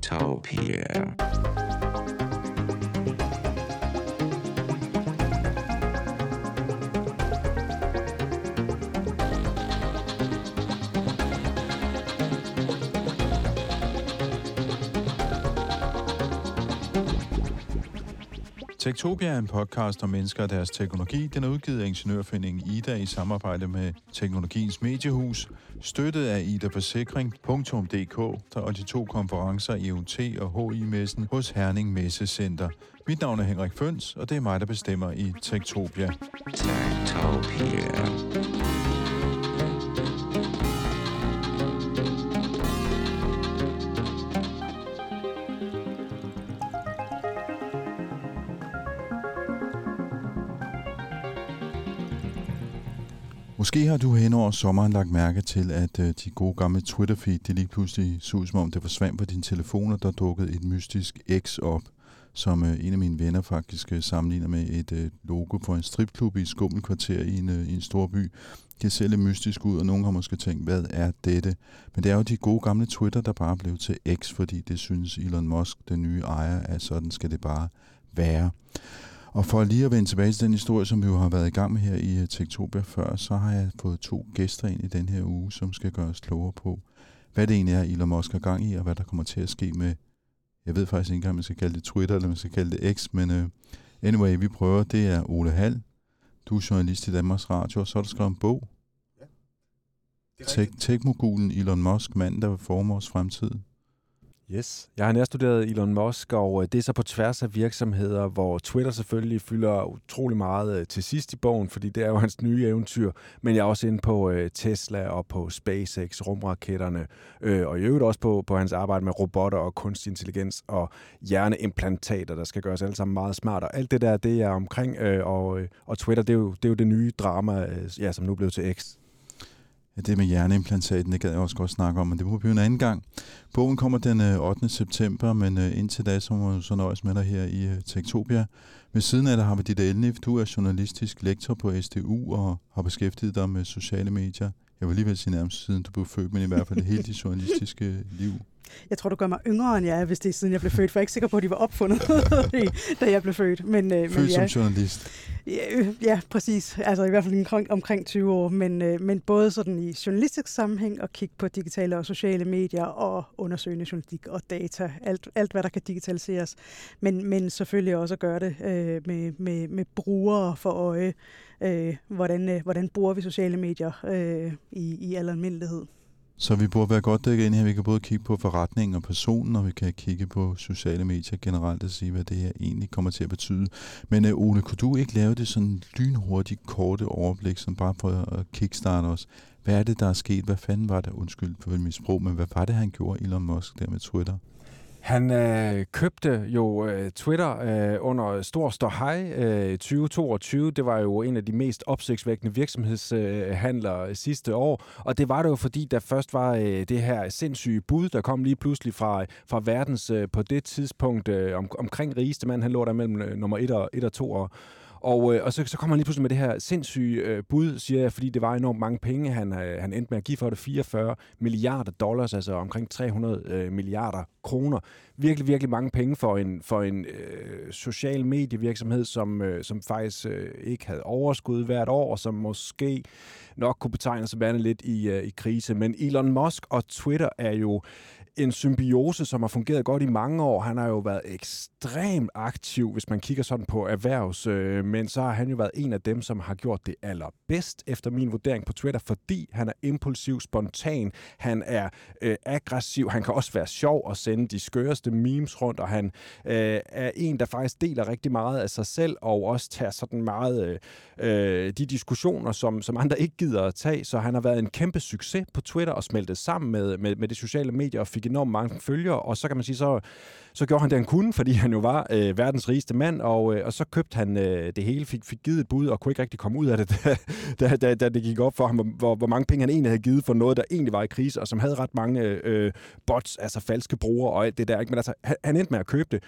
Utopia. Tektopia er en podcast om mennesker og deres teknologi. Den er udgivet af Ingeniørforeningen Ida i samarbejde med Teknologiens Mediehus, støttet af idaforsikring.dk og de to konferencer IoT og HI-messen hos Herning Messecenter. Mit navn er Henrik Føns, og det er mig, der bestemmer i Tektopia. Tektopia. Måske har du hen over sommeren lagt mærke til, at øh, de gode gamle Twitter-feed, det lige pludselig så ud, som om det forsvandt på din telefon, og der dukkede et mystisk X op, som øh, en af mine venner faktisk øh, sammenligner med et logo for en stripklub i et skummelkvarter i en, øh, i en stor by. Det ser lidt mystisk ud, og nogen har måske tænkt, hvad er dette? Men det er jo de gode gamle Twitter, der bare blev til X, fordi det synes Elon Musk, den nye ejer, at sådan skal det bare være. Og for lige at vende tilbage til den historie, som vi jo har været i gang med her i øh, Tektopia før, så har jeg fået to gæster ind i den her uge, som skal gøre os klogere på, hvad det egentlig er, Elon Musk har gang i, og hvad der kommer til at ske med, jeg ved faktisk ikke engang, om man skal kalde det Twitter, eller man skal kalde det X, men uh, anyway, vi prøver, det er Ole Hall, du er journalist i Danmarks Radio, og så har du skrevet en bog, Tek- Tekmogulen Elon Musk, manden, der vil forme vores fremtid. Yes. Jeg har nærstuderet Elon Musk, og øh, det er så på tværs af virksomheder, hvor Twitter selvfølgelig fylder utrolig meget øh, til sidst i bogen, fordi det er jo hans nye eventyr. Men jeg er også inde på øh, Tesla og på SpaceX, rumraketterne, og i øvrigt også på, på hans arbejde med robotter og kunstig intelligens og hjerneimplantater, der skal gøre os alle sammen meget smartere. Alt det der, det er omkring, og, og Twitter, det er, jo, det er jo det nye drama, ja, som nu er blevet til X. Ja, det med hjerneimplantaten, det gad jeg også godt snakke om, men det må vi jo en anden gang. Bogen kommer den øh, 8. september, men øh, indtil da, så må du så nøjes med dig her i øh, Tektopia. Ved siden af det har vi dit Elnif. Du er journalistisk lektor på SDU og har beskæftiget dig med sociale medier. Jeg vil alligevel sige nærmest siden du blev født, men i hvert fald hele dit journalistiske liv. Jeg tror, du gør mig yngre, end jeg er, hvis det er siden jeg blev født, for jeg er ikke sikker på, at de var opfundet, da jeg blev født. Men, øh, Født men som ja, journalist. ja, øh, ja, præcis. Altså i hvert fald omkring, omkring 20 år, men, øh, men både sådan i journalistisk sammenhæng og kigge på digitale og sociale medier og undersøgende journalistik og data, alt, alt hvad der kan digitaliseres. Men, men selvfølgelig også at gøre det øh, med, med, med brugere for øje. Øh, hvordan, øh, hvordan bruger vi sociale medier øh, i, i al almindelighed. Så vi burde være godt dækket ind her. Vi kan både kigge på forretningen og personen, og vi kan kigge på sociale medier generelt og sige, hvad det her egentlig kommer til at betyde. Men uh, Ole, kunne du ikke lave det sådan lynhurtigt, korte overblik, som bare for at kickstarte os? Hvad er det, der er sket? Hvad fanden var det? Undskyld for mit sprog, men hvad var det, han gjorde, Elon Musk, der med Twitter? Han øh, købte jo øh, Twitter øh, under stor ståhej øh, 2022. Det var jo en af de mest opsigtsvækkende virksomhedshandler øh, sidste år. Og det var det jo, fordi der først var øh, det her sindssyge bud, der kom lige pludselig fra, fra verdens øh, på det tidspunkt øh, om, omkring rigeste mand. Han lå der mellem øh, nummer 1 og, 1 og 2 og, og, øh, og så, så kommer han lige pludselig med det her sindssyge øh, bud, siger jeg, fordi det var enormt mange penge, han, øh, han endte med at give for det 44 milliarder dollars, altså omkring 300 øh, milliarder kroner. Virkelig, virkelig mange penge for en, for en øh, social medievirksomhed, som, øh, som faktisk øh, ikke havde overskud hvert år, og som måske nok kunne betegne sig værende lidt i, øh, i krise. Men Elon Musk og Twitter er jo en symbiose, som har fungeret godt i mange år. Han har jo været ekstremt aktiv, hvis man kigger sådan på erhvervs, øh, men så har han jo været en af dem, som har gjort det allerbedst, efter min vurdering på Twitter, fordi han er impulsiv, spontan, han er øh, aggressiv, han kan også være sjov og sende de skøreste memes rundt, og han øh, er en, der faktisk deler rigtig meget af sig selv, og også tager sådan meget øh, øh, de diskussioner, som, som andre ikke gider at tage, så han har været en kæmpe succes på Twitter og smeltet sammen med, med, med de sociale medier og fik enormt mange følgere, og så kan man sige, så, så gjorde han det, han kunne, fordi han jo var øh, verdens rigeste mand, og, øh, og så købte han øh, det hele, fik, fik givet et bud, og kunne ikke rigtig komme ud af det, da, da, da, da det gik op for ham, hvor, hvor mange penge han egentlig havde givet for noget, der egentlig var i krise, og som havde ret mange øh, bots, altså falske brugere og alt det der. Ikke? Men altså, han, han endte med at købe det.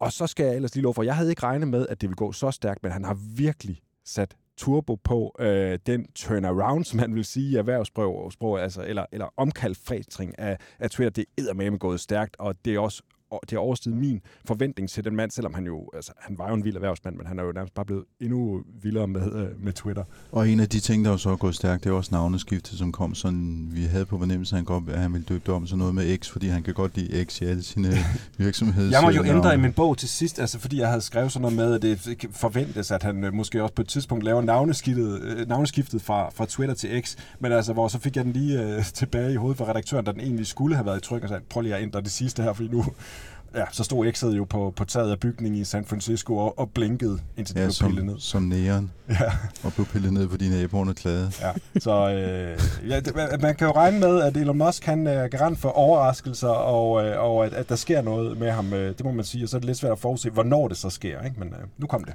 Og så skal jeg ellers lige love for, jeg havde ikke regnet med, at det ville gå så stærkt, men han har virkelig sat turbo på øh, den turnaround, som man vil sige i erhvervssprog, altså, eller, eller omkalfatring af, af Twitter. Det er med gået stærkt, og det er også det har oversteget min forventning til den mand, selvom han jo, altså, han var jo en vild erhvervsmand, men han er jo nærmest bare blevet endnu vildere med, øh, med Twitter. Og en af de ting, der jo så er gået stærkt, det er også navneskiftet, som kom sådan, vi havde på fornemmelse, at han, godt, at han ville døbe om sådan noget med X, fordi han kan godt lide X i alle sine virksomheder. Jeg må jo ændre i min bog til sidst, altså fordi jeg havde skrevet sådan noget med, at det forventes, at han øh, måske også på et tidspunkt laver navneskiftet, øh, navneskiftet fra, fra Twitter til X, men altså, hvor så fik jeg den lige øh, tilbage i hovedet fra redaktøren, da den egentlig skulle have været i tryk, og sagde, prøv lige at ændre det sidste her, fordi nu, ja, så stod X'et jo på, på taget af bygningen i San Francisco og, og blinkede, indtil det ja, blev som, pillet ned. som næren. Ja. Og blev pillet ned, fordi naboerne klagede. Ja, så øh, ja, det, man kan jo regne med, at Elon Musk han er garant for overraskelser, og, øh, og at, at der sker noget med ham. Øh, det må man sige, og så er det lidt svært at forudse, hvornår det så sker. Ikke? Men øh, nu kom det.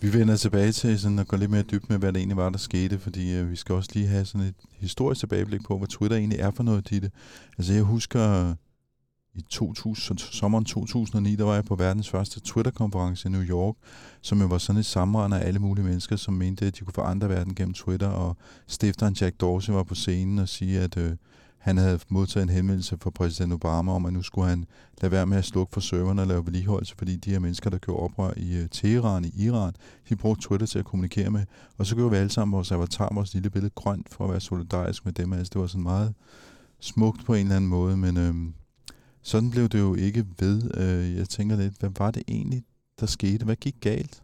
Vi vender tilbage til sådan at gå lidt mere dybt med, hvad det egentlig var, der skete, fordi øh, vi skal også lige have sådan et historisk tilbageblik på, hvad Twitter egentlig er for noget, Ditte. Altså jeg husker i 2000, sommeren 2009, der var jeg på verdens første Twitter-konference i New York, som jo var sådan et samrende af alle mulige mennesker, som mente, at de kunne forandre verden gennem Twitter, og stifteren Jack Dorsey var på scenen og sige, at øh, han havde modtaget en henvendelse fra præsident Obama om, at nu skulle han lade være med at slukke for serverne og lave vedligeholdelse, fordi de her mennesker, der gjorde oprør i øh, Teheran i Iran, de brugte Twitter til at kommunikere med. Og så gjorde vi alle sammen vores avatar, vores lille billede grønt for at være solidarisk med dem. Altså, det var sådan meget smukt på en eller anden måde, men øhm, sådan blev det jo ikke ved. Øh, jeg tænker lidt, hvad var det egentlig, der skete? Hvad gik galt?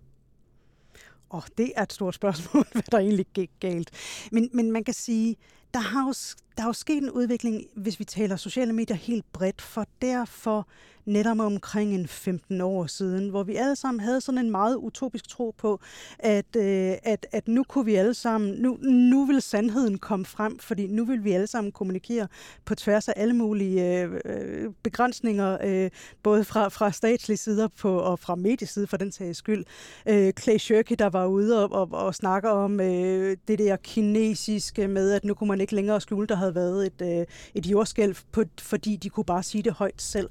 Åh, oh, det er et stort spørgsmål, hvad der egentlig gik galt. Men, men man kan sige, der har, jo, der er jo sket en udvikling, hvis vi taler sociale medier helt bredt, for derfor netop omkring en 15 år siden, hvor vi alle sammen havde sådan en meget utopisk tro på, at, øh, at, at nu kunne vi alle sammen, nu, nu vil sandheden komme frem, fordi nu vil vi alle sammen kommunikere på tværs af alle mulige øh, øh begrænsninger, øh, både fra, fra statslige sider på, og fra medieside for den sags skyld. Øh, Clay Shirky, der var ude og, og, og snakker om øh, det der kinesiske med, at nu kunne man ikke længere skjule, der havde været et, øh, et jordskælv, på, fordi de kunne bare sige det højt selv.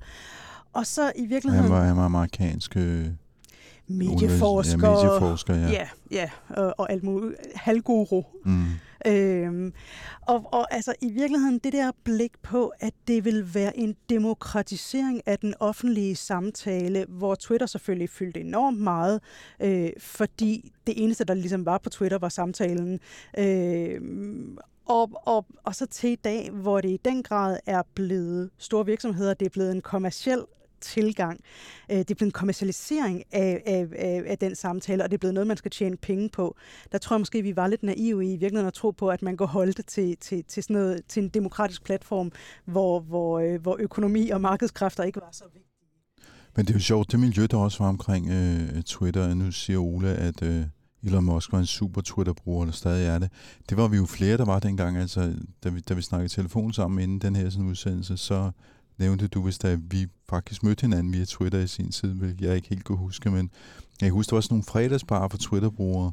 Og så i virkeligheden... Han var, han var amerikansk... Øh, medieforsker. Ja, medieforsker, ja. Ja, ja og, og alt muligt. Halvguru. Mm. Øhm, og, og altså i virkeligheden det der blik på, at det vil være en demokratisering af den offentlige samtale, hvor Twitter selvfølgelig fyldte enormt meget, øh, fordi det eneste, der ligesom var på Twitter, var samtalen. Øh, og, og, og så til i dag, hvor det i den grad er blevet store virksomheder, det er blevet en kommersiel tilgang. Øh, det er blevet en kommercialisering af, af, af, af den samtale, og det er blevet noget, man skal tjene penge på. Der tror jeg måske, vi var lidt naive i virkeligheden at tro på, at man går holde det til, til, til, sådan noget, til en demokratisk platform, hvor, hvor, øh, hvor økonomi og markedskræfter ikke var så vigtige. Men det er jo sjovt, det miljø, der også var omkring øh, Twitter. Nu siger Ole, at øh, Elon Musk var en super Twitter-bruger, eller stadig er det. Det var vi jo flere, der var dengang, altså, da vi, da vi snakkede telefon sammen inden den her sådan udsendelse, så nævnte du, hvis der vi faktisk mødte hinanden via Twitter i sin tid, hvilket jeg ikke helt kunne huske, men jeg husker, der var sådan nogle fredagsbar for Twitter-brugere.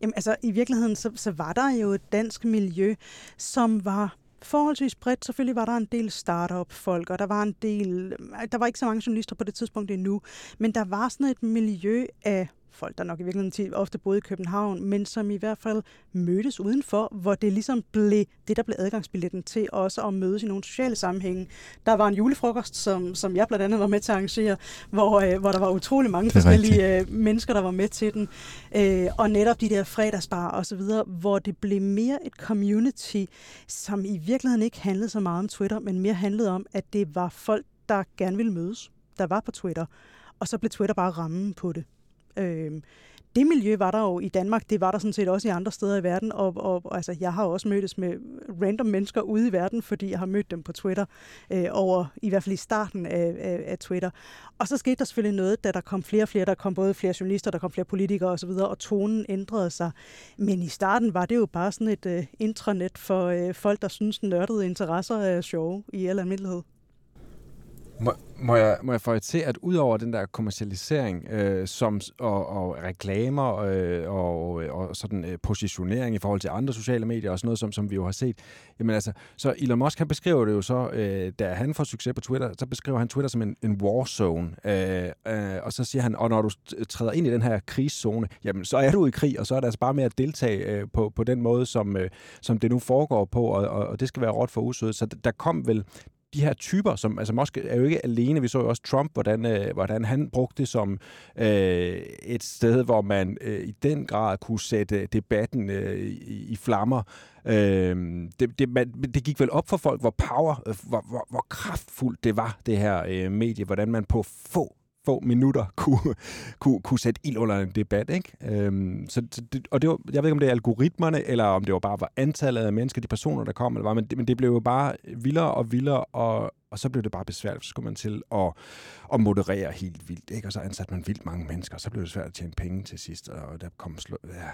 Jamen altså, i virkeligheden, så, så var der jo et dansk miljø, som var forholdsvis bredt. Selvfølgelig var der en del startup-folk, og der var en del... Der var ikke så mange journalister på det tidspunkt endnu, men der var sådan et miljø af folk, der nok i virkeligheden ofte boede i København, men som i hvert fald mødtes udenfor, hvor det ligesom blev det, der blev adgangsbilletten til også at mødes i nogle sociale sammenhænge. Der var en julefrokost, som, som jeg blandt andet var med til at arrangere, hvor, øh, hvor der var utrolig mange forskellige øh, mennesker, der var med til den. Øh, og netop de der fredagsbar og så videre, hvor det blev mere et community, som i virkeligheden ikke handlede så meget om Twitter, men mere handlede om, at det var folk, der gerne ville mødes, der var på Twitter. Og så blev Twitter bare rammen på det. Øh, det miljø var der jo i Danmark, det var der sådan set også i andre steder i verden, og, og, og altså, jeg har også mødtes med random mennesker ude i verden, fordi jeg har mødt dem på Twitter, øh, over i hvert fald i starten af, af, af Twitter. Og så skete der selvfølgelig noget, da der kom flere og flere, der kom både flere journalister, der kom flere politikere osv., og tonen ændrede sig. Men i starten var det jo bare sådan et øh, intranet for øh, folk, der synes nørdede interesser er sjove i al almindelighed. Må, må, jeg, må jeg få til, at udover den der kommercialisering øh, som, og, og reklamer øh, og, øh, og sådan øh, positionering i forhold til andre sociale medier og sådan noget, som, som vi jo har set, jamen altså, så Elon Musk han beskriver det jo så, øh, da han får succes på Twitter, så beskriver han Twitter som en, en war zone, øh, øh, og så siger han, og når du træder ind i den her krigszone, jamen så er du i krig, og så er det altså bare med at deltage øh, på, på den måde, som, øh, som det nu foregår på, og, og, og det skal være råt for usødet. Så der kom vel de her typer, som altså Musk er jo ikke alene. Vi så jo også Trump, hvordan, øh, hvordan han brugte det som øh, et sted, hvor man øh, i den grad kunne sætte øh, debatten øh, i, i flammer. Øh, det, det, man, det gik vel op for folk, hvor power, øh, hvor, hvor, hvor kraftfuldt det var, det her øh, medie, hvordan man på få få minutter kunne, kunne, kunne sætte ild under en debat. Ikke? Øhm, så det, og det var, jeg ved ikke, om det er algoritmerne, eller om det var bare var antallet af mennesker, de personer, der kom, eller var, men, det, men det blev jo bare vildere og vildere, og, og så blev det bare besværligt. Så skulle man til at, at moderere helt vildt, ikke? og så ansatte man vildt mange mennesker, og så blev det svært at tjene penge til sidst, og der kom slå, ja,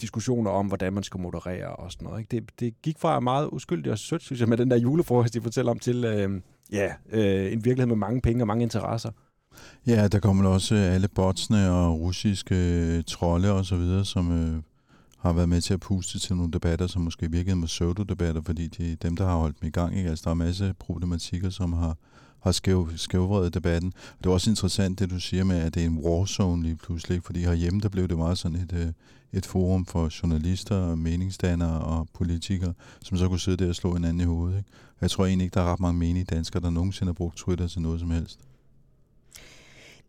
diskussioner om, hvordan man skulle moderere og sådan noget. Ikke? Det, det gik fra meget uskyldigt og sødt, synes jeg, med den der julefrokost, de fortæller om, til øh, ja, øh, en virkelighed med mange penge og mange interesser. Ja, der kommer også øh, alle botsene og russiske øh, trolde og så videre, som øh, har været med til at puste til nogle debatter, som måske virkede med pseudo-debatter, fordi de dem, der har holdt dem i gang. Ikke? Altså, der er masser af problematikker, som har, har skæv, skævvredet debatten. Og det er også interessant, det du siger med, at det er en warzone lige pludselig, fordi herhjemme, der blev det meget sådan et, øh, et forum for journalister, meningsdannere og politikere, som så kunne sidde der og slå hinanden i hovedet. Ikke? Jeg tror egentlig ikke, der er ret mange menige danskere, der nogensinde har brugt Twitter til noget som helst.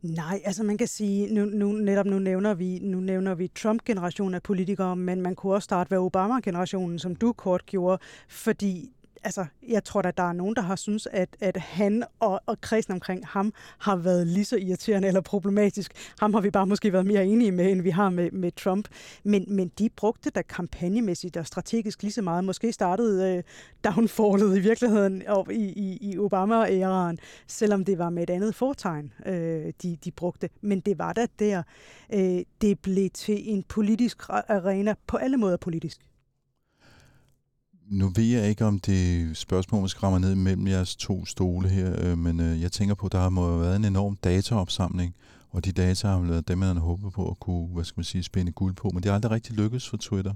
Nej, altså man kan sige, nu, nu, netop nu nævner vi, nu nævner vi Trump-generationen af politikere, men man kunne også starte ved Obama-generationen, som du kort gjorde, fordi altså, jeg tror at der er nogen, der har synes, at, at han og, og kredsen omkring ham har været lige så irriterende eller problematisk. Ham har vi bare måske været mere enige med, end vi har med, med Trump. Men, men de brugte da kampagnemæssigt og strategisk lige så meget. Måske startede øh, downfallet i virkeligheden og i, i, i Obama-æraen, selvom det var med et andet fortegn, øh, de, de brugte. Men det var da der. Øh, det blev til en politisk arena, på alle måder politisk. Nu ved jeg ikke, om det spørgsmål måske rammer ned mellem jeres to stole her, øh, men øh, jeg tænker på, at der må have været en enorm dataopsamling, og de data har været dem, man har håbet på at kunne, hvad skal man sige, spænde guld på, men det har aldrig rigtig lykkedes for Twitter.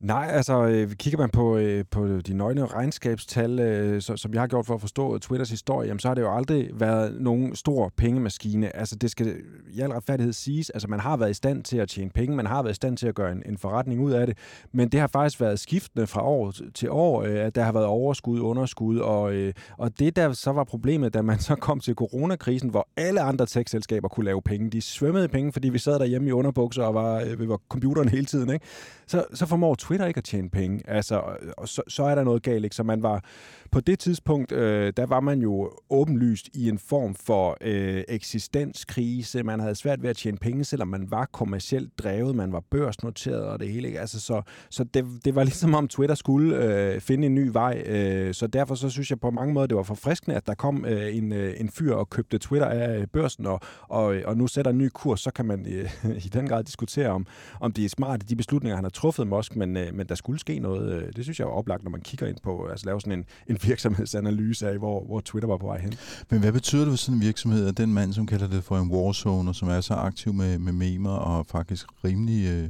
Nej, altså øh, kigger man på, øh, på de nøgne regnskabstal, øh, så, som jeg har gjort for at forstå Twitters historie, jamen, så har det jo aldrig været nogen stor pengemaskine. Altså det skal i al retfærdighed siges, altså man har været i stand til at tjene penge, man har været i stand til at gøre en, en forretning ud af det, men det har faktisk været skiftende fra år til år, øh, at der har været overskud, underskud, og, øh, og det der så var problemet, da man så kom til coronakrisen, hvor alle andre tech-selskaber kunne lave penge, de svømmede i penge, fordi vi sad derhjemme i underbukser og var øh, ved computeren hele tiden, ikke? Så, så formår Twitter ikke at tjene penge. Altså, og så, så er der noget galt. Ikke? Så man var på det tidspunkt, øh, der var man jo åbenlyst i en form for øh, eksistenskrise. Man havde svært ved at tjene penge, selvom man var kommercielt drevet. Man var børsnoteret og det hele. Ikke? Altså, så så det, det var ligesom om Twitter skulle øh, finde en ny vej. Øh, så derfor så synes jeg på mange måder, det var forfriskende, at der kom øh, en, øh, en fyr og købte Twitter af øh, børsen, og, og, og nu sætter en ny kurs. Så kan man øh, i den grad diskutere om, om det er smart, de beslutninger, han har truffet, Musk, men, øh, men der skulle ske noget. Øh, det synes jeg er oplagt, når man kigger ind på, altså lave sådan en, en virksomhedsanalyse af, hvor, hvor Twitter var på vej hen. Men hvad betyder det for sådan en virksomhed, at den mand, som kalder det for en warzone, og som er så aktiv med, med memer og faktisk rimelig øh,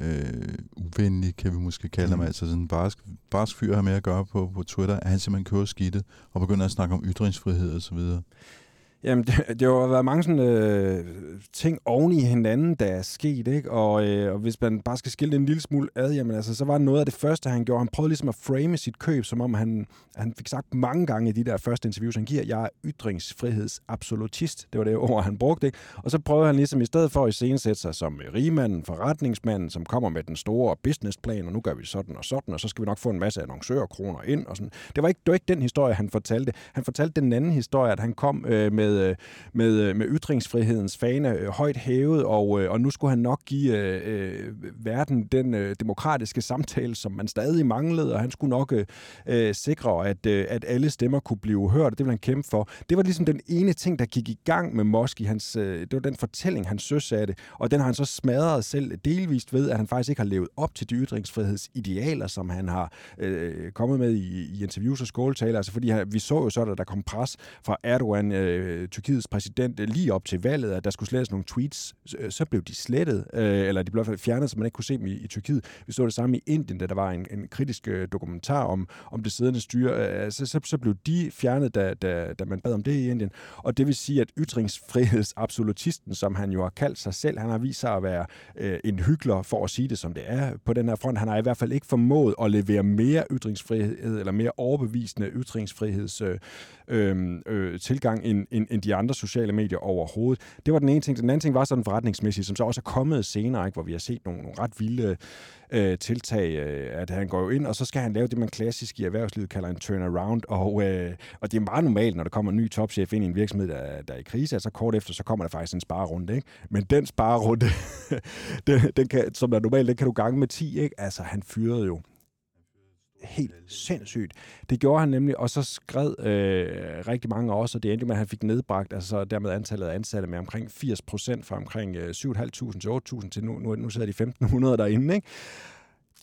øh, uvenlig, kan vi måske kalde ham, mm. altså sådan en barsk, barsk fyr har med at gøre på, på Twitter, at han simpelthen kører skidtet og begynder at snakke om ytringsfrihed og så videre. Jamen, det, det har været mange sådan, øh, ting oven i hinanden, der er sket, ikke? Og, øh, og hvis man bare skal skille det en lille smule ad, jamen altså, så var noget af det første, han gjorde. Han prøvede ligesom at frame sit køb, som om han, han fik sagt mange gange i de der første interviews, han giver, jeg er ytringsfrihedsabsolutist. Det var det ord, han brugte, ikke? Og så prøvede han ligesom i stedet for at iscenesætte sig som rigmanden, forretningsmanden, som kommer med den store businessplan, og nu gør vi sådan og sådan, og så skal vi nok få en masse annoncørkroner ind. Og sådan. Det, var ikke, det var ikke den historie, han fortalte. Han fortalte den anden historie, at han kom øh, med med, øh, med, øh, med ytringsfrihedens fane øh, højt hævet, og, og nu skulle han nok give øh, verden den øh, demokratiske samtale, som man stadig manglede, og han skulle nok øh, sikre, at, øh, at alle stemmer kunne blive hørt, og det ville han kæmpe for. Det var ligesom den ene ting, der gik i gang med Mosk i hans, øh, det var den fortælling, han søsatte, og den har han så smadret selv delvist ved, at han faktisk ikke har levet op til de ytringsfrihedsidealer, som han har øh, kommet med i, i interviews og skåltaler, altså fordi vi så jo så, at der kom pres fra Erdogan, øh, Øh, Tyrkiets præsident, øh, lige op til valget, at der skulle slettes nogle tweets, øh, så blev de slettet, øh, eller de blev i hvert fald fjernet, så man ikke kunne se dem i, i Tyrkiet. Vi så det samme i Indien, da der var en, en kritisk øh, dokumentar om, om det siddende styre. Øh, så, så, så blev de fjernet, da, da, da man bad om det i Indien. Og det vil sige, at ytringsfrihedsabsolutisten, som han jo har kaldt sig selv, han har vist sig at være øh, en hyggelig for at sige det, som det er på den her front. Han har i hvert fald ikke formået at levere mere ytringsfrihed, eller mere overbevisende ytringsfriheds øh, øh, øh, tilgang end, end, end de andre sociale medier overhovedet. Det var den ene ting. Den anden ting var sådan forretningsmæssigt, som så også er kommet senere, ikke, hvor vi har set nogle, nogle ret vilde øh, tiltag, øh, at han går jo ind, og så skal han lave det, man klassisk i erhvervslivet kalder en turnaround, og, øh, og det er meget normalt, når der kommer en ny topchef ind i en virksomhed, der, der er i krise, altså kort efter, så kommer der faktisk en sparerunde, ikke? Men den sparerunde, den, den kan, som er normalt, den kan du gange med 10, ikke? Altså, han fyrede jo helt sindssygt. Det gjorde han nemlig, og så skred øh, rigtig mange også, og det endte med, at han fik nedbragt, altså dermed antallet af ansatte med omkring 80 procent fra omkring øh, 7.500 til 8.000 til nu, nu, nu sidder de 1.500 derinde, ikke?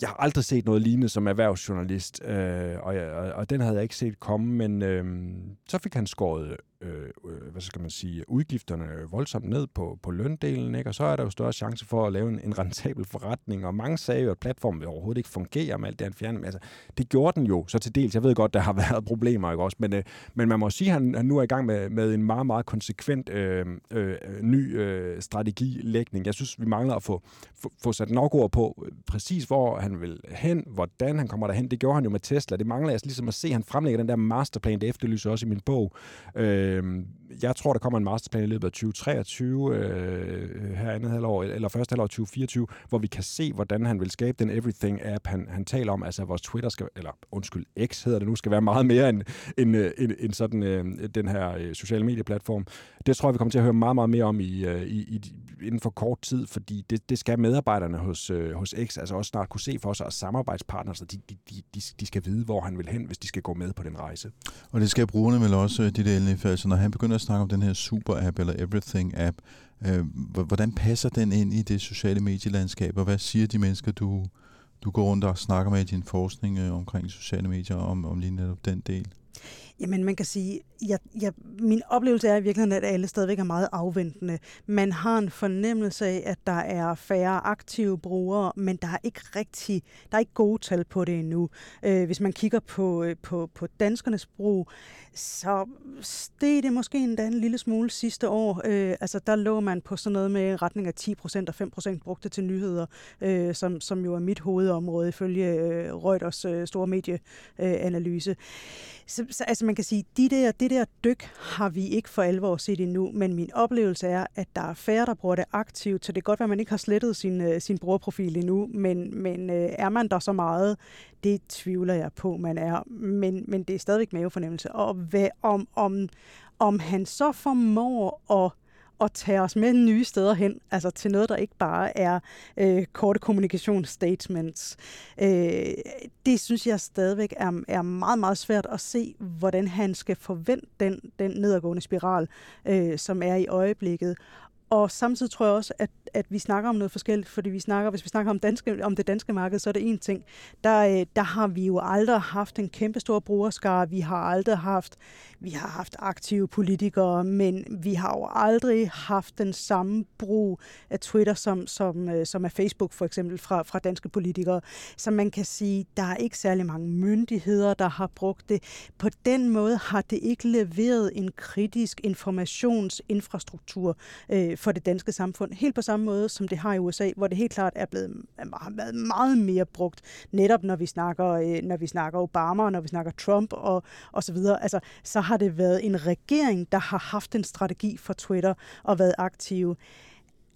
jeg har aldrig set noget lignende som erhvervsjournalist, øh, og, og, og den havde jeg ikke set komme, men øh, så fik han skåret Øh, øh, hvad skal man sige, udgifterne voldsomt ned på, på løndelen, ikke? og så er der jo større chance for at lave en, en rentabel forretning, og mange sagde jo, at platformen overhovedet ikke fungerer med alt det, han fjerner. Men altså, det gjorde den jo så til dels. Jeg ved godt, der har været problemer, ikke også? Men, øh, men man må sige, at han, han nu er i gang med, med en meget, meget konsekvent øh, øh, ny øh, strategilægning. Jeg synes, vi mangler at få, få, få sat nok ord på øh, præcis, hvor han vil hen, hvordan han kommer derhen. Det gjorde han jo med Tesla. Det mangler jeg altså ligesom at se. Han fremlægger den der masterplan, det efterlyser også i min bog. Øh, Øh, jeg tror, der kommer en masterplan i løbet af 2023, øh, øh, her andet halvår, eller første halvår 2024, hvor vi kan se, hvordan han vil skabe den Everything-app, han, han taler om, altså vores Twitter skal, eller undskyld, X hedder det nu, skal være meget mere end, end, øh, end, end sådan øh, den her øh, sociale medieplatform. Det tror jeg, vi kommer til at høre meget, meget mere om i, i, i, inden for kort tid, fordi det, det skal medarbejderne hos, øh, hos X altså også snart kunne se for sig, og samarbejdspartnere, så de, de, de, de skal vide, hvor han vil hen, hvis de skal gå med på den rejse. Og det skal brugerne vel også, de der så når han begynder at snakke om den her super-app eller everything-app, øh, hvordan passer den ind i det sociale medielandskab, og hvad siger de mennesker, du, du går rundt og snakker med i din forskning øh, omkring sociale medier, om, om lige netop den del? Jamen, man kan sige, jeg, jeg, min oplevelse er i virkeligheden, at alle stadigvæk er meget afventende. Man har en fornemmelse af, at der er færre aktive brugere, men der er ikke rigtig, der er ikke gode tal på det endnu. Øh, hvis man kigger på, øh, på, på danskernes brug, så steg det måske endda en lille smule sidste år. Øh, altså, der lå man på sådan noget med retning af 10% og 5% brugte til nyheder, øh, som, som jo er mit hovedområde ifølge øh, Reuters øh, store medieanalyse. Øh, så, så altså man kan sige, de der, det der dyk har vi ikke for alvor set endnu, men min oplevelse er, at der er færre, der bruger det aktivt, så det kan godt være, at man ikke har slettet sin, øh, sin brugerprofil endnu, men, men øh, er man der så meget, det tvivler jeg på, man er, men, men det er stadigvæk mavefornemmelse. Og hvad, om, om, om han så formår at og tage os med nye steder hen, altså til noget, der ikke bare er øh, korte kommunikationsstatements. Øh, det synes jeg stadigvæk er, er meget, meget svært at se, hvordan han skal forvente den, den nedadgående spiral, øh, som er i øjeblikket. Og samtidig tror jeg også, at, at vi snakker om noget forskelligt, fordi vi snakker, hvis vi snakker om, danske, om det danske marked, så er det en ting. Der, øh, der har vi jo aldrig haft en kæmpe stor brugerskare. Vi har aldrig haft, vi har haft aktive politikere, men vi har jo aldrig haft den samme brug af Twitter, som, som, øh, som er Facebook for eksempel fra, fra danske politikere. Så man kan sige, der er ikke særlig mange myndigheder, der har brugt det. På den måde har det ikke leveret en kritisk informationsinfrastruktur øh, for det danske samfund. Helt på samme måde, som det har i USA, hvor det helt klart er blevet har været meget mere brugt, netop når vi snakker, øh, når vi snakker Obama, og når vi snakker Trump og, og så videre. Altså, så har det været en regering, der har haft en strategi for Twitter og været aktive.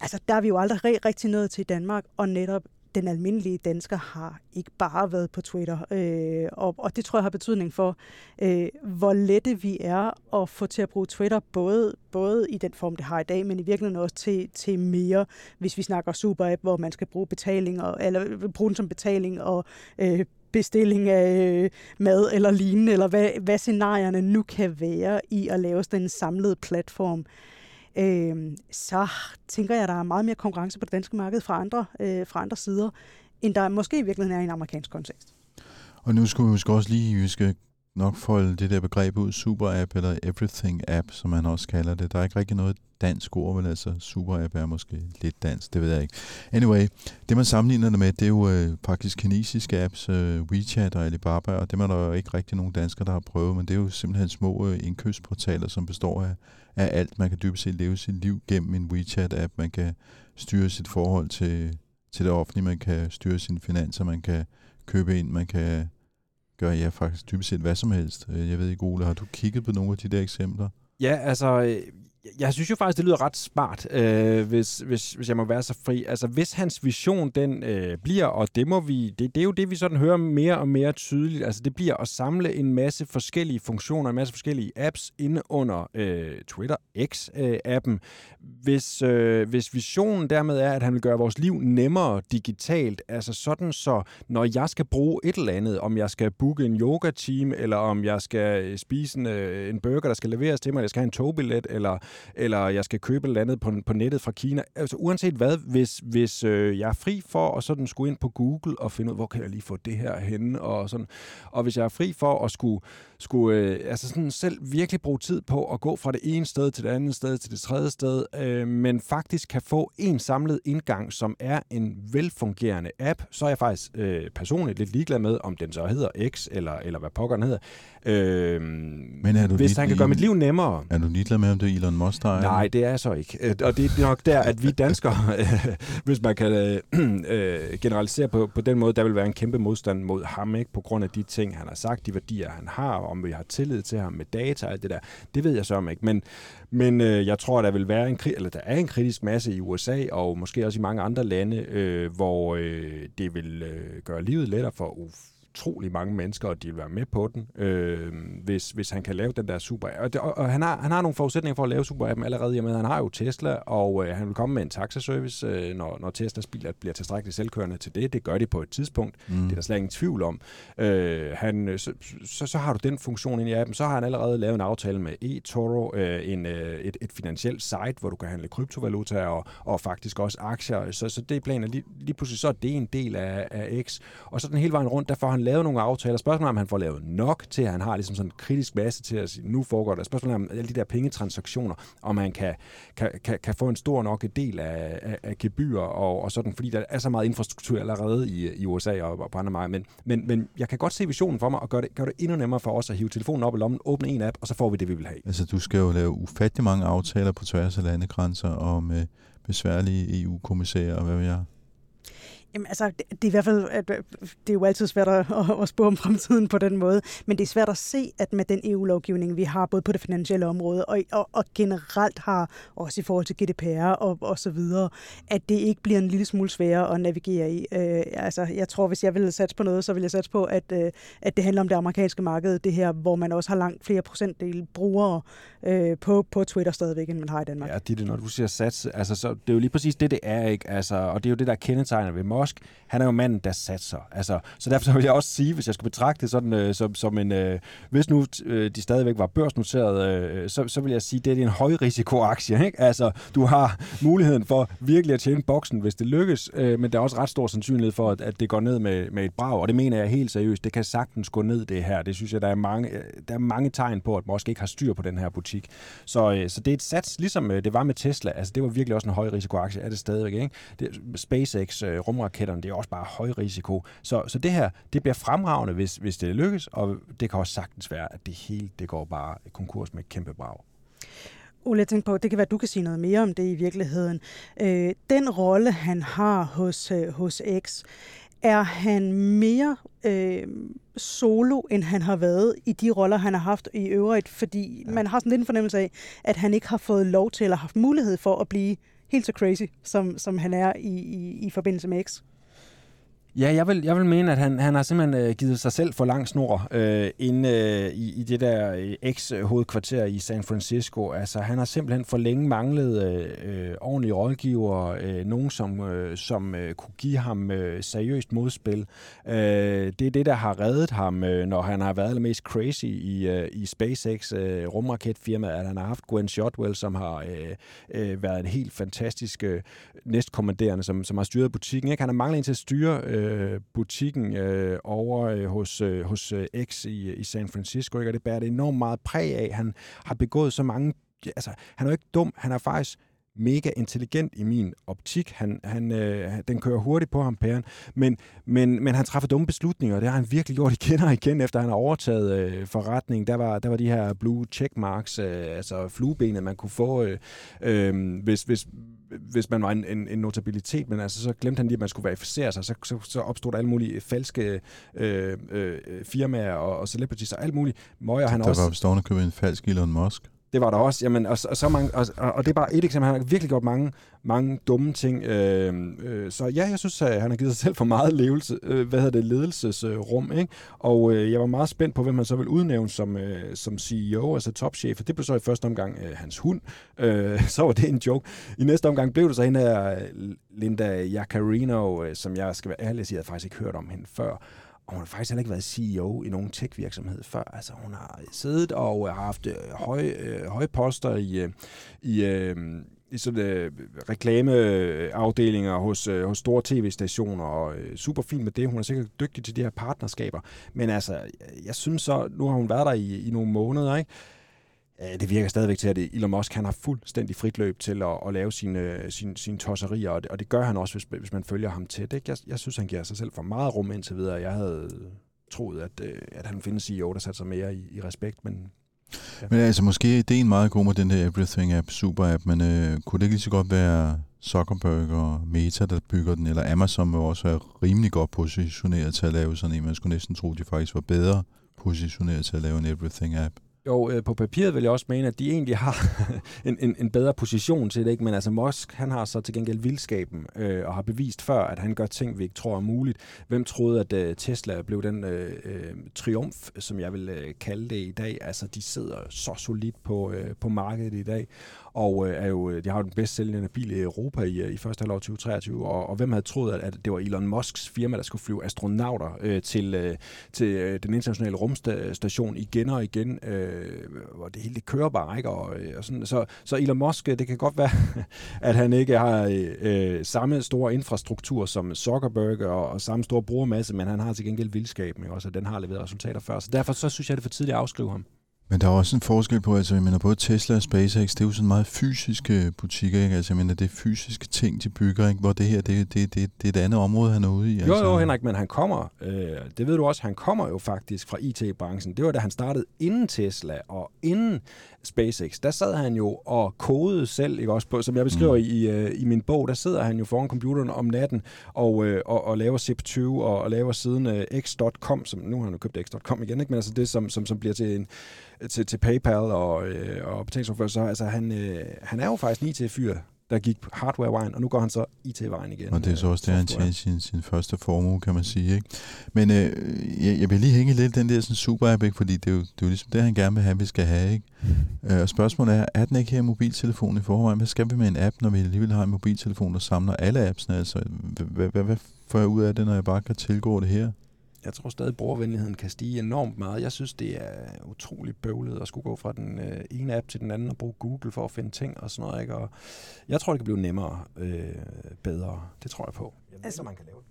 Altså, der er vi jo aldrig rigtig nået til i Danmark, og netop den almindelige dansker har ikke bare været på Twitter. Øh, og, og det tror jeg har betydning for, øh, hvor lette vi er at få til at bruge Twitter, både, både i den form, det har i dag, men i virkeligheden også til, til mere, hvis vi snakker super-app, hvor man skal bruge betaling, og, eller bruge den som betaling og øh, bestilling af øh, mad eller lignende, eller hvad, hvad scenarierne nu kan være i at lave sådan en samlet platform øh, så tænker jeg, at der er meget mere konkurrence på det danske marked fra andre, øh, fra andre sider, end der måske i virkeligheden er i en amerikansk kontekst. Og nu skal vi måske også lige, vi skal nok folde det der begreb ud, super-app eller everything-app, som man også kalder det. Der er ikke rigtig noget dansk ord, men altså super-app er måske lidt dansk, det ved jeg ikke. Anyway, det man sammenligner det med, det er jo øh, faktisk kinesiske apps, øh, WeChat og Alibaba, og det er der jo ikke rigtig nogen danskere, der har prøvet, men det er jo simpelthen små øh, indkøbsportaler, som består af, af alt. Man kan dybest set leve sit liv gennem en WeChat-app, man kan styre sit forhold til, til det offentlige, man kan styre sine finanser, man kan købe ind, man kan gør jeg faktisk dybest set hvad som helst. Øh, jeg ved ikke, Ole, har du kigget på nogle af de der eksempler? Ja, altså, øh, jeg synes jo faktisk, det lyder ret smart, øh, hvis, hvis, hvis jeg må være så fri. Altså, hvis hans vision den øh, bliver, og det må vi, det, det er jo det, vi sådan hører mere og mere tydeligt, altså det bliver at samle en masse forskellige funktioner, en masse forskellige apps inde under øh, Twitter X-appen. Øh, hvis, øh, hvis visionen dermed er, at han vil gøre vores liv nemmere digitalt, altså sådan så, når jeg skal bruge et eller andet, om jeg skal booke en yoga-team, eller om jeg skal øh, spise en, øh, en burger, der skal leveres til mig, eller jeg skal have en togbillet, eller eller jeg skal købe et eller andet på, på nettet fra Kina. Altså uanset hvad, hvis, hvis øh, jeg er fri for at sådan skulle ind på Google og finde ud, hvor kan jeg lige få det her henne, og sådan. Og hvis jeg er fri for at skulle, skulle øh, altså sådan selv virkelig bruge tid på at gå fra det ene sted til det andet sted til det tredje sted, øh, men faktisk kan få en samlet indgang, som er en velfungerende app, så er jeg faktisk øh, personligt lidt ligeglad med, om den så hedder X, eller, eller hvad pokker den hedder. Øh, men er du hvis han kan gøre mit liv nemmere. Er du ligeglad med, om det er Elon Musk, der Nej, det er jeg så ikke. Øh, og det er nok der, at vi danskere, hvis man kan øh, øh, generalisere på, på den måde, der vil være en kæmpe modstand mod ham, ikke? på grund af de ting, han har sagt, de værdier, han har, om vi har tillid til ham med data og alt det der. Det ved jeg så ikke. Men, men øh, jeg tror, der vil være en, eller der er en kritisk masse i USA, og måske også i mange andre lande, øh, hvor øh, det vil øh, gøre livet lettere for utrolig mange mennesker, og de vil være med på den, øh, hvis, hvis han kan lave den der super og, det, og, og han, har, han har nogle forudsætninger for at lave super appen allerede, med, han har jo Tesla, og øh, han vil komme med en taxaservice, øh, når, når Teslas biler bliver tilstrækkeligt selvkørende til det. Det gør de på et tidspunkt. Mm. Det er der slet ingen tvivl om. Øh, han, øh, så, så, så har du den funktion ind i appen. Så har han allerede lavet en aftale med eToro, øh, en, øh, et, et finansielt site, hvor du kan handle kryptovaluta og, og faktisk også aktier. Så, så det er planen. Lige, lige pludselig så er det en del af, af X. Og så den hele vejen rundt, der får han lavet nogle aftaler. Spørgsmålet er, om han får lavet nok til, at han har ligesom sådan en kritisk masse til at sige, nu foregår der. Spørgsmålet er, om alle de der pengetransaktioner, om man kan, kan, kan, kan få en stor nok del af, af, af gebyrer og, og sådan, fordi der er så meget infrastruktur allerede i, i USA og, og på andre markeder. Men, men, men jeg kan godt se visionen for mig og gøre det, gør det endnu nemmere for os at hive telefonen op i lommen, åbne en app, og så får vi det, vi vil have. Altså, du skal jo lave ufattelig mange aftaler på tværs af landegrænser og med besværlige EU-kommissærer og hvad ved jeg. Jamen altså, det, det er i hvert fald, at, øh, det er jo altid svært at, at spå om fremtiden på den måde, men det er svært at se, at med den EU-lovgivning, vi har, både på det finansielle område og, og, og generelt har, også i forhold til GDPR og, og så videre, at det ikke bliver en lille smule sværere at navigere i. Øh, altså, jeg tror, hvis jeg ville satse på noget, så ville jeg satse på, at, øh, at det handler om det amerikanske marked, det her, hvor man også har langt flere procentdel brugere øh, på, på Twitter stadigvæk, end man har i Danmark. Ja, det er det, når du siger sats, altså, så det er jo lige præcis det, det er, ikke? Altså, og det er jo det, der kendetegner ved Musk, han er jo manden, der satser. Altså, så derfor så vil jeg også sige, hvis jeg skulle betragte det sådan, øh, som, som en... Øh, hvis nu øh, de stadigvæk var børsnoteret, øh, så, så vil jeg sige, det er en højrisikoaktie. Ikke? Altså, du har muligheden for virkelig at tjene boksen, hvis det lykkes, øh, men der er også ret stor sandsynlighed for, at, at det går ned med, med et brag, og det mener jeg helt seriøst. Det kan sagtens gå ned, det her. Det synes jeg, der er mange, øh, der er mange tegn på, at Musk ikke har styr på den her butik. Så, øh, så det er et sats, ligesom øh, det var med Tesla. Altså, det var virkelig også en højrisikoaktie, er det stadigvæk. Ikke? Det, SpaceX, øh, rumraketterne, det er også bare høj risiko. Så, så det her, det bliver fremragende, hvis, hvis det lykkes, og det kan også sagtens være, at det hele det går bare konkurs med et kæmpe brag. Ole, jeg tænker på, det kan være, at du kan sige noget mere om det i virkeligheden. Øh, den rolle, han har hos, øh, hos X, er han mere øh, solo, end han har været i de roller, han har haft i øvrigt? Fordi ja. man har sådan lidt en fornemmelse af, at han ikke har fået lov til, eller haft mulighed for at blive helt så crazy, som, som han er i, i, i forbindelse med X. Ja, jeg vil, jeg vil mene, at han, han har simpelthen øh, givet sig selv for lang snor øh, inde øh, i, i det der øh, ex-hovedkvarter i San Francisco. Altså, han har simpelthen for længe manglet øh, øh, ordentlige rådgiver, øh, nogen som, øh, som øh, kunne give ham øh, seriøst modspil. Øh, det er det, der har reddet ham, øh, når han har været allermest crazy i, øh, i SpaceX øh, rumraketfirmaet, at han har haft Gwen Shotwell, som har øh, øh, været en helt fantastisk øh, næstkommanderende, som, som har styret butikken. Ikke? Han har manglet en til at styre øh, øh, butikken øh, over øh, hos, øh, hos øh, X i, i San Francisco, ikke? og det bærer det enormt meget præg af. Han har begået så mange... Altså, han er jo ikke dum, han er faktisk mega intelligent i min optik. Han, han, øh, den kører hurtigt på ham, pæren. Men, men, men han træffer dumme beslutninger, og det har han virkelig gjort igen og igen, efter han har overtaget øh, forretningen. Der var, der var de her blue checkmarks, øh, altså fluebenet, man kunne få, øh, øh, hvis, hvis, hvis man var en, en, en notabilitet, men altså, så glemte han lige, at man skulle verificere sig, så, så, så opstod der alle mulige falske øh, øh, firmaer og, og celebrities og alt muligt. Møger han der også... var bestående købe en falsk Elon Musk. Det var der også. Jamen, og, og, så mange, og, og det er bare et eksempel. Han har virkelig gjort mange, mange dumme ting. Øh, øh, så ja, jeg synes, at han har givet sig selv for meget levelse, øh, hvad hedder det, ledelsesrum. Øh, ikke? Og øh, jeg var meget spændt på, hvem han så vil udnævne som, øh, som CEO, altså topchef. Og det blev så i første omgang øh, hans hund. Øh, så var det en joke. I næste omgang blev det så hende her Linda Jacarino, øh, som jeg skal være ærlig at sige, jeg havde faktisk ikke hørt om hende før. Og hun har faktisk heller ikke været CEO i nogen tech-virksomhed før. Altså, hun har siddet og har haft øh, høje, øh, høje poster i, øh, i, øh, i sådan øh, reklameafdelinger hos, øh, hos store tv-stationer, og øh, super fint med det. Hun er sikkert dygtig til de her partnerskaber. Men altså, jeg synes så, nu har hun været der i, i nogle måneder, ikke? Øh, det virker stadigvæk til, at Elon Musk han har fuldstændig frit løb til at, at lave sine, sine, sine tosserier, og det, og det gør han også, hvis, hvis man følger ham tæt. Ikke? Jeg, jeg synes, han giver sig selv for meget rum indtil videre. Jeg havde troet, at, øh, at han findes CEO, der satte sig mere i, i respekt, men Ja. Men altså, måske er ideen meget god med den her Everything-app, super-app, men øh, kunne det ikke lige så godt være Zuckerberg og Meta, der bygger den, eller Amazon vil også være rimelig godt positioneret til at lave sådan en. Man skulle næsten tro, at de faktisk var bedre positioneret til at lave en Everything-app. Jo, øh, på papiret vil jeg også mene, at de egentlig har en, en, en bedre position til det, ikke? men altså Musk, han har så til gengæld vildskaben øh, og har bevist før, at han gør ting, vi ikke tror er muligt. Hvem troede, at øh, Tesla blev den øh, øh, triumf, som jeg vil øh, kalde det i dag? Altså, de sidder så solidt på, øh, på markedet i dag, og øh, er jo, øh, de har jo den bedst sælgende bil i Europa i, øh, i første halvår 2023, og, og hvem havde troet, at, at det var Elon Musks firma, der skulle flyve astronauter øh, til, øh, til øh, den internationale rumstation igen og igen, øh, hvor det hele det kører bare, ikke? Og, og sådan, så, så Elon Musk, det kan godt være, at han ikke har øh, samme store infrastruktur som Zuckerberg og, og samme store brugermasse, men han har til gengæld vildskaben, ikke? også, at den har leveret resultater før. Så derfor så synes jeg, det er for tidligt at afskrive ham. Men der er også en forskel på, altså jeg mener, både Tesla og SpaceX, det er jo sådan meget fysiske butikker, ikke? Altså jeg mener, det er fysiske ting, de bygger, ikke? Hvor det her, det, det, det, det er et andet område, han er ude i. Altså. Jo, jo, Henrik, men han kommer, øh, det ved du også, han kommer jo faktisk fra IT-branchen. Det var da han startede inden Tesla og inden SpaceX. Der sad han jo og kodede selv, ikke også på, som jeg beskriver mm. i, øh, i min bog, der sidder han jo foran computeren om natten og, øh, og, og laver zip20 og, og laver siden øh, x.com, som nu har han jo købt x.com igen, ikke? men altså det, som, som, som bliver til en til, til PayPal og, øh, og betalingsopførsel. Så altså, han, øh, han er jo faktisk en IT-fyr, der gik hardware-vejen, og nu går han så IT-vejen igen. Og det er så også der, han tjener sin, sin første formue, kan man sige. Ikke? Men øh, jeg, jeg vil lige hænge lidt den der sådan super-app, ikke? fordi det er, jo, det er jo ligesom det, han gerne vil have, vi skal have. Ikke? Øh, og spørgsmålet er, er den ikke her mobiltelefon i forvejen? Hvad skal vi med en app, når vi alligevel har en mobiltelefon, der samler alle appsene? Altså, hvad, hvad, hvad får jeg ud af det, når jeg bare kan tilgå det her? Jeg tror stadig, at brugervenligheden kan stige enormt meget. Jeg synes, det er utroligt bøvlet at skulle gå fra den øh, ene app til den anden og bruge Google for at finde ting og sådan noget. Ikke? Og jeg tror, det kan blive nemmere, øh, bedre. Det tror jeg på. Jeg ved altså, man kan lave det.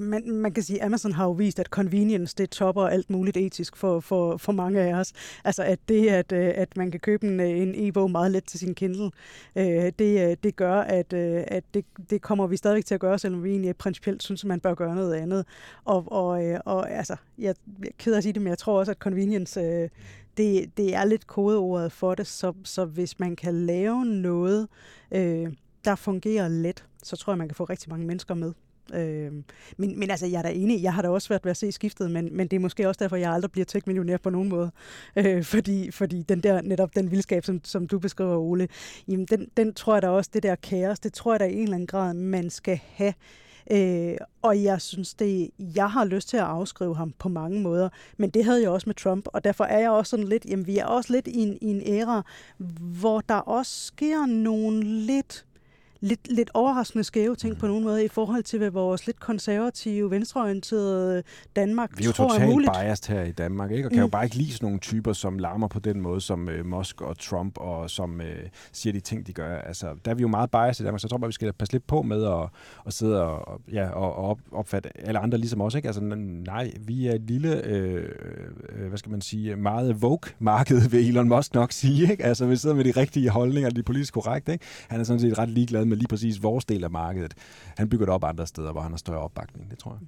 Man, man kan sige, at Amazon har jo vist, at convenience, det topper alt muligt etisk for, for, for mange af os. Altså at det, at, øh, at man kan købe en, øh, en e-bog meget let til sin Kindle, øh, det, det gør, at, at det, det kommer vi stadig til at gøre, selvom vi egentlig principielt synes, at man bør gøre noget andet. Og, og, og altså, jeg er ked af at sige det, men jeg tror også, at convenience, det, det er lidt kodeordet for det, så, så hvis man kan lave noget, der fungerer let, så tror jeg, man kan få rigtig mange mennesker med. Øh, men, men altså, jeg er da enig, jeg har da også været ved at se skiftet, men, men det er måske også derfor, jeg aldrig bliver tech-millionær på nogen måde. Øh, fordi, fordi den der, netop den vildskab, som, som du beskriver, Ole, jamen den, den tror jeg da også, det der kaos, det tror jeg da i en eller anden grad, man skal have Øh, og jeg synes, det, jeg har lyst til at afskrive ham på mange måder, men det havde jeg også med Trump, og derfor er jeg også sådan lidt, jamen vi er også lidt i en, i en æra, hvor der også sker nogle lidt lidt, lidt overraskende skæve ting på nogen måde i forhold til, hvad vores lidt konservative, venstreorienterede Danmark Vi er jo tror totalt er muligt. biased her i Danmark, ikke? og kan mm. jo bare ikke lide sådan nogle typer, som larmer på den måde, som øh, Musk og Trump, og som øh, siger de ting, de gør. Altså, der er vi jo meget biased i Danmark, så jeg tror bare, vi skal passe lidt på med at, at sidde og, ja, og, og op, opfatte alle andre ligesom os. Ikke? Altså, nej, vi er et lille, øh, øh, hvad skal man sige, meget woke-marked, vil Elon Musk nok sige. Ikke? Altså, vi sidder med de rigtige holdninger, de politisk korrekte. Ikke? Han er sådan set ret ligeglad med lige præcis vores del af markedet. Han bygger det op andre steder, hvor han har større opbakning, det tror jeg.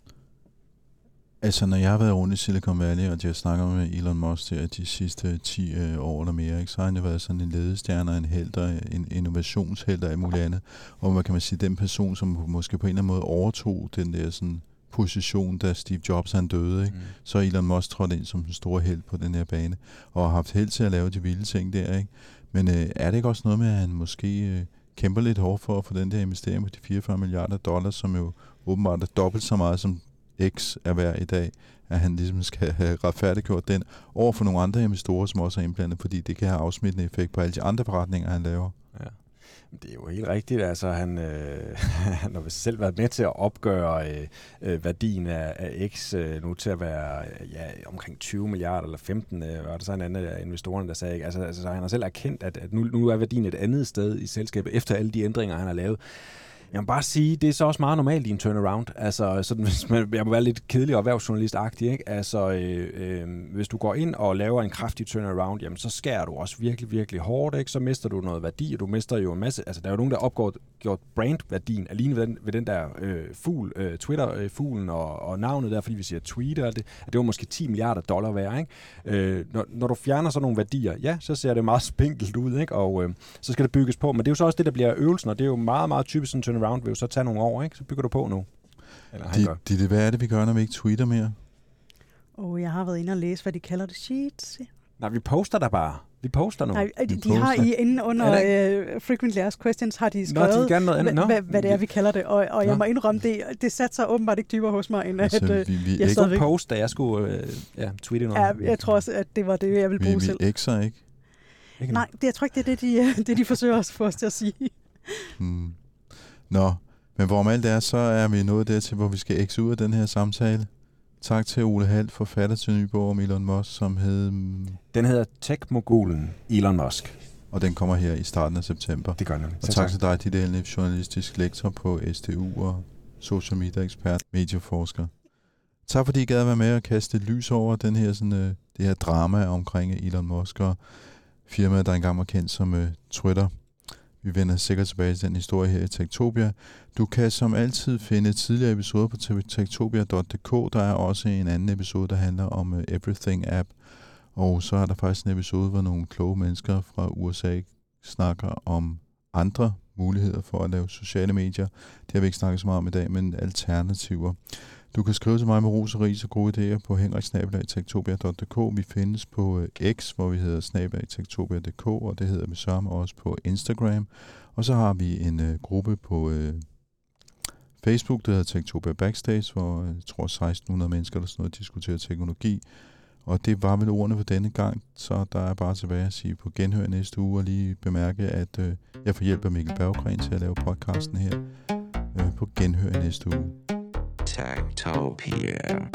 Altså, når jeg har været rundt i Silicon Valley, og de har snakket med Elon Musk der de sidste 10 øh, år eller mere, ikke, så har han jo været sådan en ledestjerne, en held og en innovationsheld og alt muligt andet. Og hvad kan man sige, den person, som måske på en eller anden måde overtog den der sådan position, da Steve Jobs han døde, ikke? Mm. så Elon Musk trådt ind som den store held på den her bane, og har haft held til at lave de vilde ting der. Ikke? Men øh, er det ikke også noget med, at han måske øh, kæmper lidt hårdt for at få den der investering på de 44 milliarder dollars, som jo åbenbart er dobbelt så meget som X er værd i dag, at han ligesom skal have retfærdiggjort den over for nogle andre investorer, som også er indblandet, fordi det kan have afsmittende effekt på alle de andre forretninger, han laver. Ja. Det er jo helt rigtigt. Altså, han, øh, han har selv været med til at opgøre øh, øh, værdien af, af X øh, nu til at være ja, omkring 20 milliarder eller 15, øh, var det så en anden af investorerne, der sagde. Ikke? Altså, altså, han har selv erkendt, at, at nu, nu er værdien et andet sted i selskabet, efter alle de ændringer, han har lavet. Jeg må bare sige, det er så også meget normalt i en turnaround. Altså, sådan, hvis man, jeg må være lidt kedelig og erhvervsjournalist-agtig, ikke? Altså, øh, øh, hvis du går ind og laver en kraftig turnaround, jamen, så skærer du også virkelig, virkelig hårdt, ikke? Så mister du noget værdi, og du mister jo en masse... Altså, der er jo nogen, der opgår gjort brandværdien alene ved den, ved den der øh, fugl, øh, Twitter-fuglen og, og navnet der, fordi vi siger tweet og det, at det var måske 10 milliarder dollar værd, ikke? Øh, når, når du fjerner sådan nogle værdier, ja, så ser det meget spinkelt ud, ikke? Og øh, så skal det bygges på, men det er jo så også det, der bliver øvelsen, og det er jo meget, meget typisk sådan turnaround, vil jo så tage nogle år, ikke? Så bygger du på nu. Eller de, de, det, hvad er det, vi gør, når vi ikke tweeter mere? Oh, jeg har været inde og læse, hvad de kalder det. Sheets. Nej, vi poster der bare. Vi poster nu. Nej, de, de har i inden under uh, Frequently Asked Questions, har de skrevet, Nå, de gerne noget andet. Nå. Hvad, hvad det er, vi kalder det. Og, og jeg må indrømme, det, det satte sig åbenbart ikke dybere hos mig, end altså, at vi, vi jeg ikke post, da jeg skulle uh, ja, tweete noget. Ja, jeg tror også, at det var det, jeg ville bruge vi, selv. Vi ekser ikke? ikke Nej, det, jeg tror ikke, det er det, de, det, de forsøger at få os til at sige. Hmm. Nå, men hvorom alt er, så er vi nået dertil, hvor vi skal ekse ud af den her samtale. Tak til Ole Halt, forfatter til ny bog om Elon Musk, som hed... Den hedder Tech-mogulen Elon Musk. Og den kommer her i starten af september. Det gør den. Og tak til dig, Ditte Elnef, journalistisk lektor på STU og social media ekspert, medieforsker. Tak fordi I gad at være med og kaste lys over den her, sådan, uh, det her drama omkring Elon Musk og firmaet, der engang var kendt som uh, Twitter. Vi vender sikkert tilbage til den historie her i Tektopia. Du kan som altid finde tidligere episoder på tektopia.dk. Der er også en anden episode, der handler om øh, Everything App. Og så er der faktisk en episode, hvor nogle kloge mennesker fra USA snakker om andre muligheder for at lave sociale medier. Det har vi ikke snakket så meget om i dag, men alternativer. Du kan skrive til mig med ros og ris og gode idéer på henriksnabelag.tektopia.dk. Vi findes på øh, X, hvor vi hedder snabelag.tektopia.dk, og det hedder vi sørme også på Instagram. Og så har vi en uh, gruppe på uh, Facebook, der hedder Tektopia Backstage, hvor jeg tror 1600 mennesker eller sådan noget diskuterer teknologi. Og det var vel ordene for denne gang, så der er bare tilbage at sige på genhør næste uge og lige bemærke, at uh, jeg får hjælp af Mikkel Berggren til at lave podcasten her uh, på genhør næste uge. Tactopia.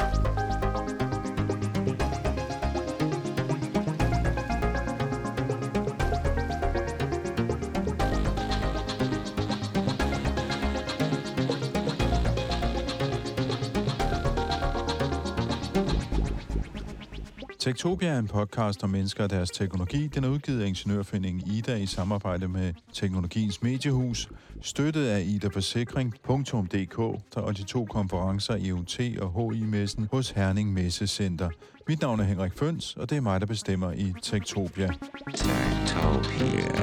Tektopia er en podcast om mennesker og deres teknologi. Den er udgivet af Ingeniørforeningen Ida i samarbejde med Teknologiens Mediehus, støttet af idaforsikring.dk og de to konferencer EUT og HI-messen hos Herning Messecenter. Mit navn er Henrik Føns, og det er mig, der bestemmer i Tektopia. Tektopia.